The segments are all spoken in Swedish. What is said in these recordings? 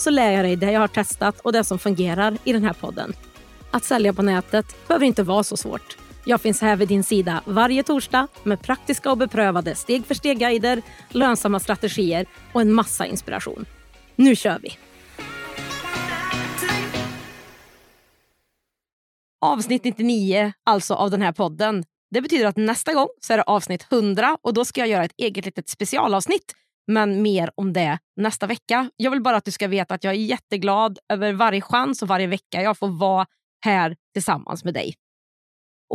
så lär jag dig det jag har testat och det som fungerar i den här podden. Att sälja på nätet behöver inte vara så svårt. Jag finns här vid din sida varje torsdag med praktiska och beprövade steg för steg-guider, lönsamma strategier och en massa inspiration. Nu kör vi! Avsnitt 99 alltså av den här podden. Det betyder att nästa gång så är det avsnitt 100 och då ska jag göra ett eget litet specialavsnitt men mer om det nästa vecka. Jag vill bara att du ska veta att jag är jätteglad över varje chans och varje vecka jag får vara här tillsammans med dig.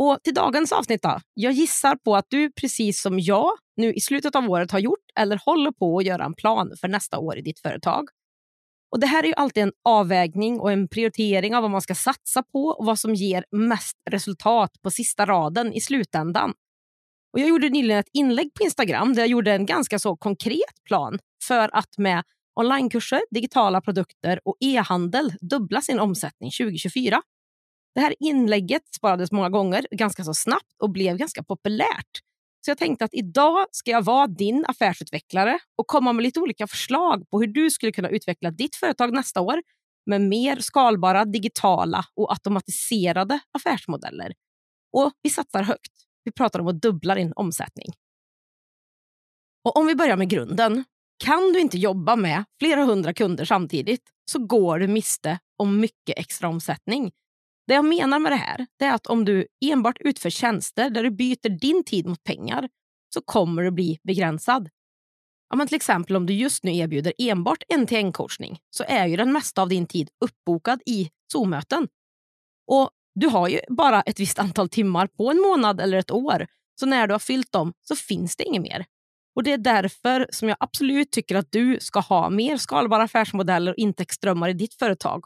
Och till dagens avsnitt då. Jag gissar på att du precis som jag nu i slutet av året har gjort eller håller på att göra en plan för nästa år i ditt företag. Och Det här är ju alltid en avvägning och en prioritering av vad man ska satsa på och vad som ger mest resultat på sista raden i slutändan. Och jag gjorde nyligen ett inlägg på Instagram där jag gjorde en ganska så konkret plan för att med onlinekurser, digitala produkter och e-handel dubbla sin omsättning 2024. Det här inlägget sparades många gånger ganska så snabbt och blev ganska populärt. Så jag tänkte att idag ska jag vara din affärsutvecklare och komma med lite olika förslag på hur du skulle kunna utveckla ditt företag nästa år med mer skalbara, digitala och automatiserade affärsmodeller. Och vi satsar högt. Vi pratar om att dubbla din omsättning. Och Om vi börjar med grunden. Kan du inte jobba med flera hundra kunder samtidigt så går du miste om mycket extra omsättning. Det jag menar med det här det är att om du enbart utför tjänster där du byter din tid mot pengar så kommer du bli begränsad. Ja, men till exempel om du just nu erbjuder enbart en-till-en-coachning så är ju den mesta av din tid uppbokad i Zoom-möten. Och du har ju bara ett visst antal timmar på en månad eller ett år. Så när du har fyllt dem så finns det inget mer. Och Det är därför som jag absolut tycker att du ska ha mer skalbara affärsmodeller och intäktsströmmar i ditt företag.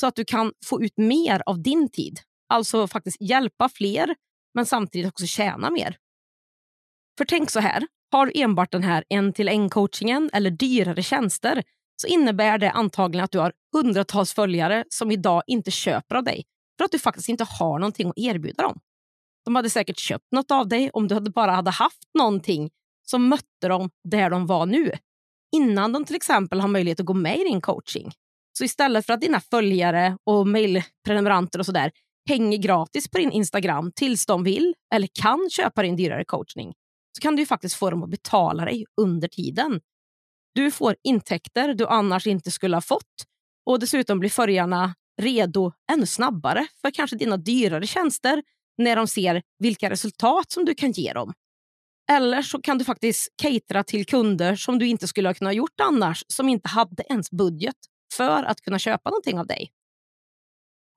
Så att du kan få ut mer av din tid. Alltså faktiskt hjälpa fler, men samtidigt också tjäna mer. För tänk så här, har du enbart den här en-till-en-coachingen eller dyrare tjänster så innebär det antagligen att du har hundratals följare som idag inte köper av dig för att du faktiskt inte har någonting att erbjuda dem. De hade säkert köpt något av dig om du bara hade haft någonting som mötte dem där de var nu. Innan de till exempel har möjlighet att gå med i din coaching. Så istället för att dina följare och mejlprenumeranter och sådär hänger gratis på din Instagram tills de vill eller kan köpa din dyrare coachning så kan du faktiskt få dem att betala dig under tiden. Du får intäkter du annars inte skulle ha fått och dessutom blir följarna redo ännu snabbare för kanske dina dyrare tjänster när de ser vilka resultat som du kan ge dem. Eller så kan du faktiskt catera till kunder som du inte skulle ha kunnat gjort annars, som inte hade ens budget för att kunna köpa någonting av dig.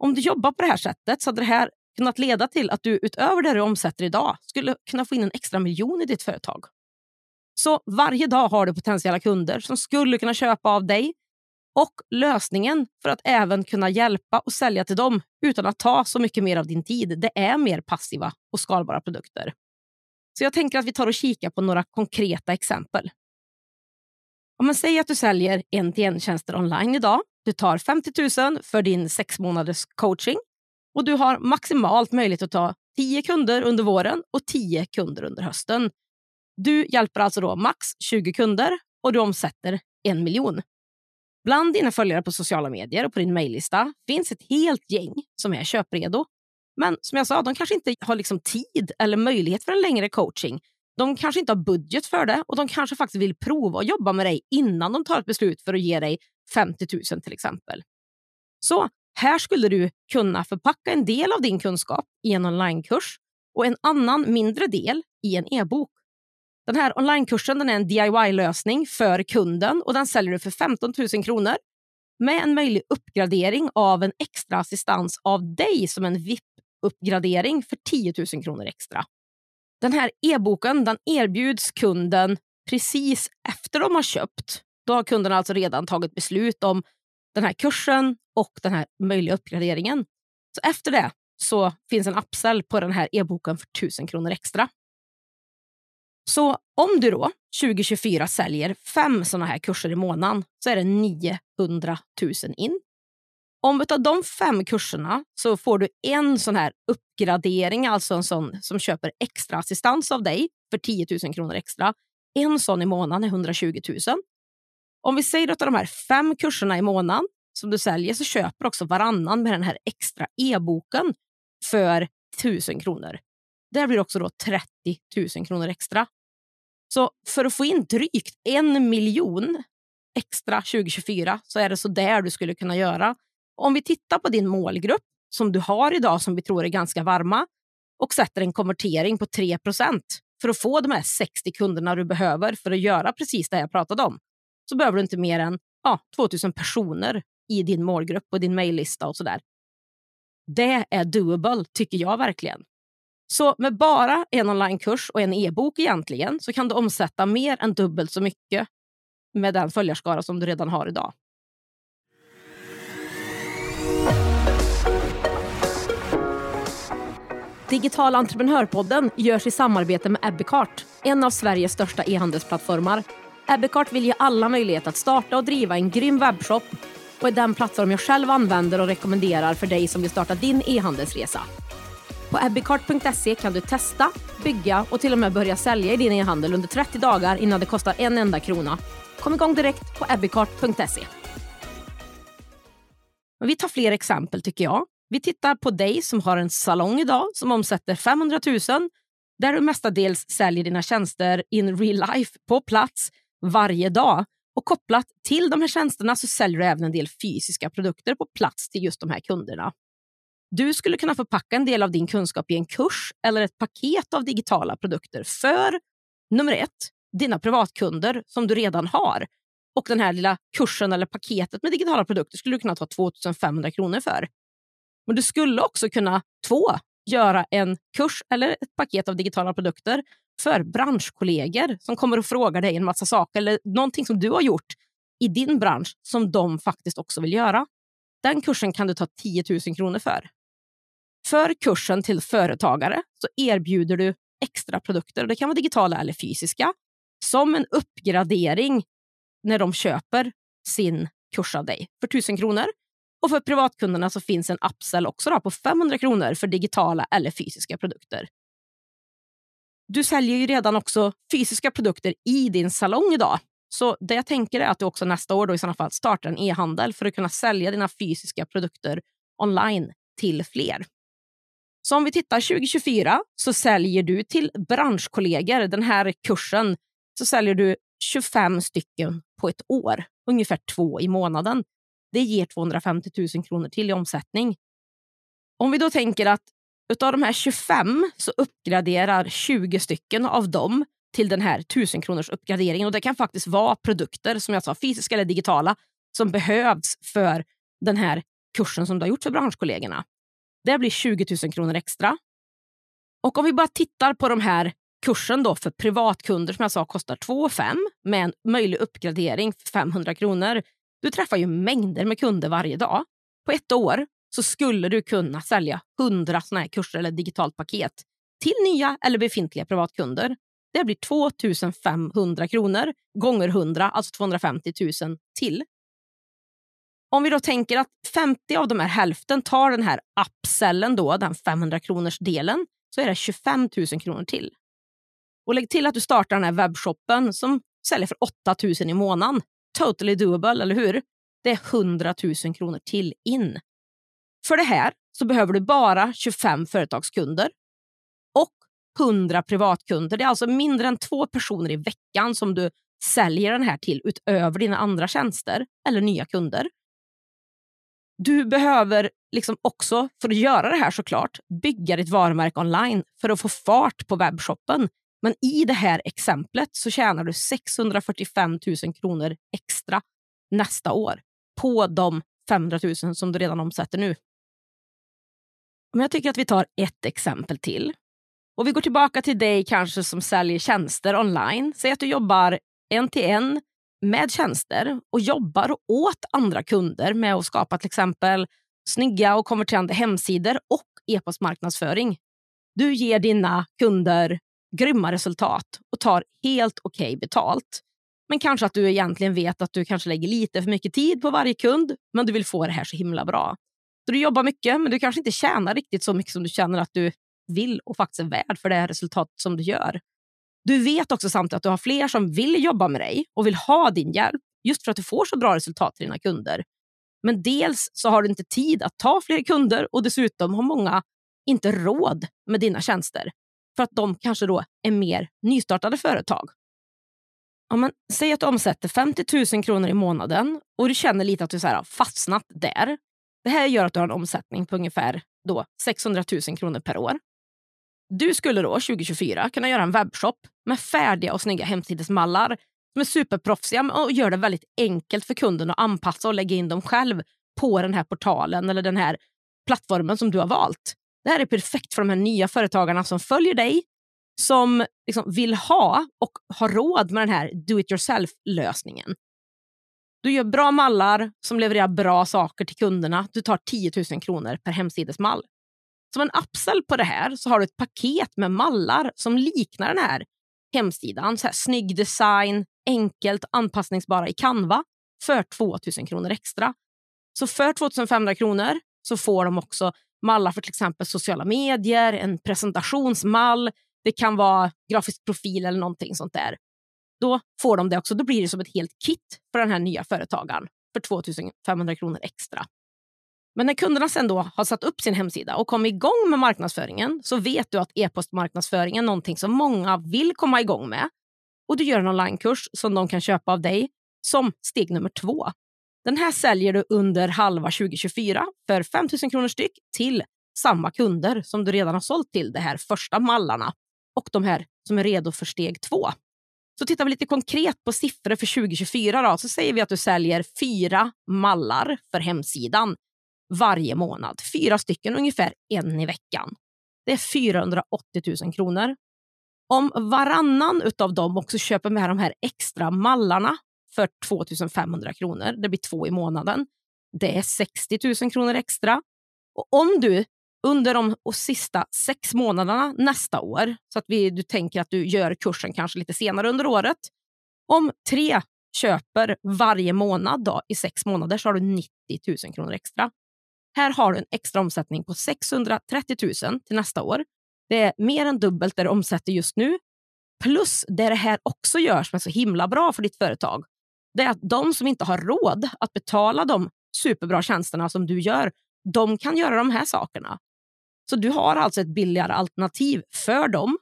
Om du jobbar på det här sättet så hade det här kunnat leda till att du utöver det du omsätter idag skulle kunna få in en extra miljon i ditt företag. Så varje dag har du potentiella kunder som skulle kunna köpa av dig och lösningen för att även kunna hjälpa och sälja till dem utan att ta så mycket mer av din tid, det är mer passiva och skalbara produkter. Så jag tänker att vi tar och kikar på några konkreta exempel. Om man säger att du säljer en-till-en-tjänster online idag. Du tar 50 000 för din sex månaders coaching och du har maximalt möjlighet att ta 10 kunder under våren och 10 kunder under hösten. Du hjälper alltså då max 20 kunder och du omsätter en miljon. Bland dina följare på sociala medier och på din mejllista finns ett helt gäng som är köpredo. Men som jag sa, de kanske inte har liksom tid eller möjlighet för en längre coaching. De kanske inte har budget för det och de kanske faktiskt vill prova att jobba med dig innan de tar ett beslut för att ge dig 50 000 till exempel. Så här skulle du kunna förpacka en del av din kunskap i en onlinekurs och en annan mindre del i en e-bok. Den här onlinekursen den är en DIY-lösning för kunden och den säljer du för 15 000 kronor med en möjlig uppgradering av en extra assistans av dig som en VIP-uppgradering för 10 000 kronor extra. Den här e-boken den erbjuds kunden precis efter de har köpt. Då har kunden alltså redan tagit beslut om den här kursen och den här möjliga uppgraderingen. Så efter det så finns en upsell på den här e-boken för 1000 kronor extra. Så om du då 2024 säljer fem sådana här kurser i månaden så är det 900 000 in. Om av de fem kurserna så får du en sån här uppgradering, alltså en sån som köper extra assistans av dig för 10 000 kronor extra. En sån i månaden är 120 000. Om vi säger att av de här fem kurserna i månaden som du säljer så köper också varannan med den här extra e-boken för 1000 kronor. Där blir det också då 30 000 kronor extra. Så för att få in drygt en miljon extra 2024 så är det så där du skulle kunna göra. Om vi tittar på din målgrupp som du har idag som vi tror är ganska varma och sätter en konvertering på 3% för att få de här 60 kunderna du behöver för att göra precis det jag pratade om så behöver du inte mer än ja, 2000 personer i din målgrupp och din mejllista och sådär. Det är doable, tycker jag verkligen. Så med bara en onlinekurs och en e-bok egentligen så kan du omsätta mer än dubbelt så mycket med den följarskara som du redan har idag. Digital entreprenörpodden görs i samarbete med Ebbecart, en av Sveriges största e-handelsplattformar. Ebbecart vill ge alla möjlighet att starta och driva en grym webbshop och är den plattform jag själv använder och rekommenderar för dig som vill starta din e-handelsresa. På ebbicart.se kan du testa, bygga och till och med börja sälja i din e-handel under 30 dagar innan det kostar en enda krona. Kom igång direkt på ebbicart.se. Vi tar fler exempel tycker jag. Vi tittar på dig som har en salong idag som omsätter 500 000 där du mestadels säljer dina tjänster in real life på plats varje dag. Och kopplat till de här tjänsterna så säljer du även en del fysiska produkter på plats till just de här kunderna. Du skulle kunna förpacka en del av din kunskap i en kurs eller ett paket av digitala produkter för nummer ett, dina privatkunder som du redan har. Och den här lilla kursen eller paketet med digitala produkter skulle du kunna ta 2500 kronor för. Men du skulle också kunna, två, göra en kurs eller ett paket av digitala produkter för branschkollegor som kommer och frågar dig en massa saker eller någonting som du har gjort i din bransch som de faktiskt också vill göra. Den kursen kan du ta 10 000 kronor för. För kursen till företagare så erbjuder du extra produkter, det kan vara digitala eller fysiska, som en uppgradering när de köper sin kurs av dig för 1000 kronor. Och för privatkunderna så finns en upsell också på 500 kronor för digitala eller fysiska produkter. Du säljer ju redan också fysiska produkter i din salong idag. Så det jag tänker är att du också nästa år då i sådana fall startar en e-handel för att kunna sälja dina fysiska produkter online till fler. Så om vi tittar 2024 så säljer du till branschkollegor, den här kursen, så säljer du 25 stycken på ett år, ungefär två i månaden. Det ger 250 000 kronor till i omsättning. Om vi då tänker att utav de här 25 så uppgraderar 20 stycken av dem till den här 1000 kronors uppgraderingen. Och Det kan faktiskt vara produkter, som jag sa, fysiska eller digitala, som behövs för den här kursen som du har gjort för branschkollegorna. Det blir 20 000 kronor extra. Och om vi bara tittar på de här kursen då för privatkunder som jag sa kostar 2 5 med en möjlig uppgradering för 500 kronor. Du träffar ju mängder med kunder varje dag. På ett år så skulle du kunna sälja 100 såna här kurser eller digitalt paket till nya eller befintliga privatkunder. Det blir 2 500 kronor gånger 100, alltså 250 000 till. Om vi då tänker att 50 av de här hälften tar den här appsellen, då, den 500 kronors delen, så är det 25 000 kronor till. Och lägg till att du startar den här webbshoppen som säljer för 8 000 i månaden. Totally doable, eller hur? Det är 100 000 kronor till in. För det här så behöver du bara 25 företagskunder och 100 privatkunder. Det är alltså mindre än två personer i veckan som du säljer den här till utöver dina andra tjänster eller nya kunder. Du behöver liksom också, för att göra det här såklart, bygga ditt varumärke online för att få fart på webbshoppen. Men i det här exemplet så tjänar du 645 000 kronor extra nästa år på de 500 000 som du redan omsätter nu. Men jag tycker att vi tar ett exempel till. Och Vi går tillbaka till dig kanske som säljer tjänster online. Säg att du jobbar en till en med tjänster och jobbar åt andra kunder med att skapa till exempel snygga och konverterande hemsidor och e-postmarknadsföring. Du ger dina kunder grymma resultat och tar helt okej okay betalt. Men kanske att du egentligen vet att du kanske lägger lite för mycket tid på varje kund, men du vill få det här så himla bra. Så du jobbar mycket, men du kanske inte tjänar riktigt så mycket som du känner att du vill och faktiskt är värd för det här resultatet som du gör. Du vet också samtidigt att du har fler som vill jobba med dig och vill ha din hjälp just för att du får så bra resultat till dina kunder. Men dels så har du inte tid att ta fler kunder och dessutom har många inte råd med dina tjänster för att de kanske då är mer nystartade företag. Ja, men, säg att du omsätter 50 000 kronor i månaden och du känner lite att du så här, har fastnat där. Det här gör att du har en omsättning på ungefär då 600 000 kronor per år. Du skulle då 2024 kunna göra en webbshop med färdiga och snygga hemsidesmallar som är superproffsiga och gör det väldigt enkelt för kunden att anpassa och lägga in dem själv på den här portalen eller den här plattformen som du har valt. Det här är perfekt för de här nya företagarna som följer dig, som liksom vill ha och har råd med den här do it yourself-lösningen. Du gör bra mallar som levererar bra saker till kunderna. Du tar 10 000 kronor per hemsidesmall. Som en upsell på det här så har du ett paket med mallar som liknar den här hemsidan. Så här, snygg design, enkelt anpassningsbara i Canva för 2 000 kronor extra. Så för 2 500 kronor så får de också mallar för till exempel sociala medier, en presentationsmall, det kan vara grafisk profil eller någonting sånt där. Då får de det också. Då blir det som ett helt kit för den här nya företagaren för 2 500 kronor extra. Men när kunderna sen då har satt upp sin hemsida och kommit igång med marknadsföringen så vet du att e-postmarknadsföring är någonting som många vill komma igång med. Och du gör en onlinekurs som de kan köpa av dig som steg nummer två. Den här säljer du under halva 2024 för 5 000 kronor styck till samma kunder som du redan har sålt till, de här första mallarna och de här som är redo för steg två. Så tittar vi lite konkret på siffror för 2024 då, så säger vi att du säljer fyra mallar för hemsidan varje månad. Fyra stycken, ungefär en i veckan. Det är 480 000 kronor. Om varannan av dem också köper med de här extra mallarna för 2 500 kronor, det blir två i månaden, det är 60 000 kronor extra. Och om du under de sista sex månaderna nästa år, så att vi, du tänker att du gör kursen kanske lite senare under året. Om tre köper varje månad då, i sex månader så har du 90 000 kronor extra. Här har du en extra omsättning på 630 000 till nästa år. Det är mer än dubbelt det du omsätter just nu. Plus det det här också gör som är så himla bra för ditt företag. Det är att de som inte har råd att betala de superbra tjänsterna som du gör, de kan göra de här sakerna. Så du har alltså ett billigare alternativ för dem.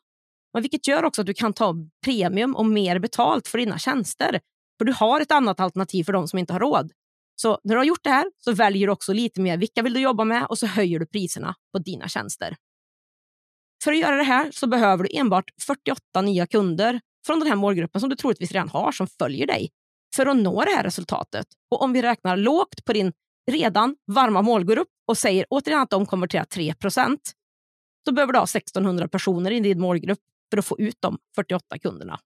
Men vilket gör också att du kan ta premium och mer betalt för dina tjänster. För du har ett annat alternativ för de som inte har råd. Så när du har gjort det här så väljer du också lite mer vilka vill du jobba med och så höjer du priserna på dina tjänster. För att göra det här så behöver du enbart 48 nya kunder från den här målgruppen som du troligtvis redan har som följer dig för att nå det här resultatet. Och om vi räknar lågt på din redan varma målgrupp och säger återigen att de konverterar 3 procent, då behöver du ha 1600 personer i din målgrupp för att få ut de 48 kunderna.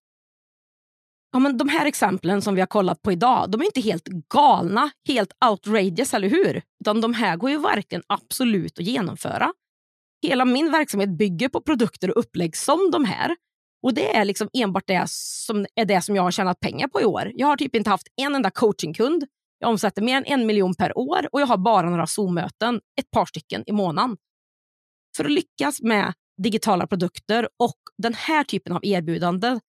Ja, men de här exemplen som vi har kollat på idag, de är inte helt galna, helt outrageous, eller hur? Utan de här går ju verkligen absolut att genomföra. Hela min verksamhet bygger på produkter och upplägg som de här. Och det är liksom enbart det som är det som jag har tjänat pengar på i år. Jag har typ inte haft en enda coachingkund. Jag omsätter mer än en miljon per år och jag har bara några Zoom-möten, ett par stycken i månaden. För att lyckas med digitala produkter och den här typen av erbjudanden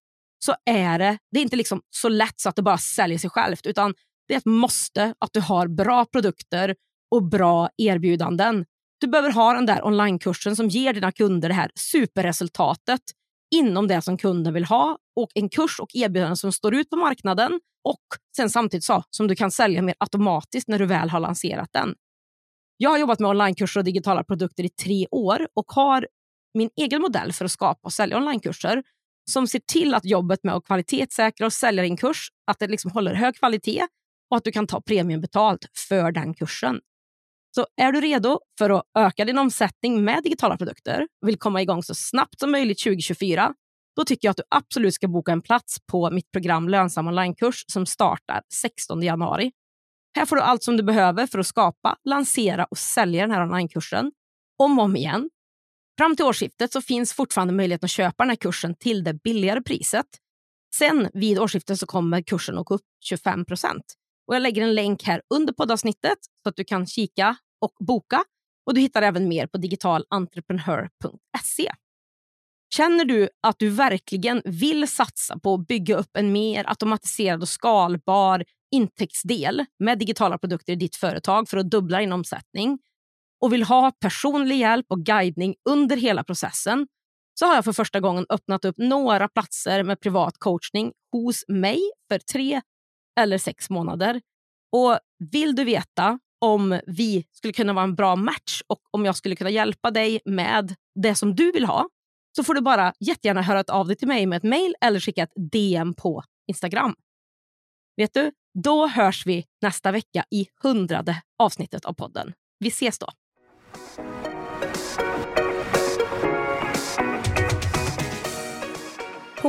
så är det, det är inte liksom så lätt så att det bara säljer sig självt, utan det är ett måste att du har bra produkter och bra erbjudanden. Du behöver ha den där onlinekursen som ger dina kunder det här superresultatet inom det som kunden vill ha och en kurs och erbjudande som står ut på marknaden och sen samtidigt så, som du kan sälja mer automatiskt när du väl har lanserat den. Jag har jobbat med onlinekurser och digitala produkter i tre år och har min egen modell för att skapa och sälja onlinekurser som ser till att jobbet med att kvalitetssäkra och sälja din kurs, att det liksom håller hög kvalitet och att du kan ta premiumbetalt för den kursen. Så är du redo för att öka din omsättning med digitala produkter och vill komma igång så snabbt som möjligt 2024, då tycker jag att du absolut ska boka en plats på mitt program Lönsam onlinekurs som startar 16 januari. Här får du allt som du behöver för att skapa, lansera och sälja den här onlinekursen om och om igen. Fram till årsskiftet så finns fortfarande möjligheten att köpa den här kursen till det billigare priset. Sen vid årsskiftet så kommer kursen att gå upp 25 procent. Jag lägger en länk här under poddavsnittet så att du kan kika och boka. Och Du hittar även mer på digitalentreprenör.se. Känner du att du verkligen vill satsa på att bygga upp en mer automatiserad och skalbar intäktsdel med digitala produkter i ditt företag för att dubbla din omsättning och vill ha personlig hjälp och guidning under hela processen så har jag för första gången öppnat upp några platser med privat coachning hos mig för tre eller sex månader. Och Vill du veta om vi skulle kunna vara en bra match och om jag skulle kunna hjälpa dig med det som du vill ha så får du bara jättegärna höra av dig till mig med ett mejl eller skicka ett DM på Instagram. Vet du, då hörs vi nästa vecka i hundrade avsnittet av podden. Vi ses då.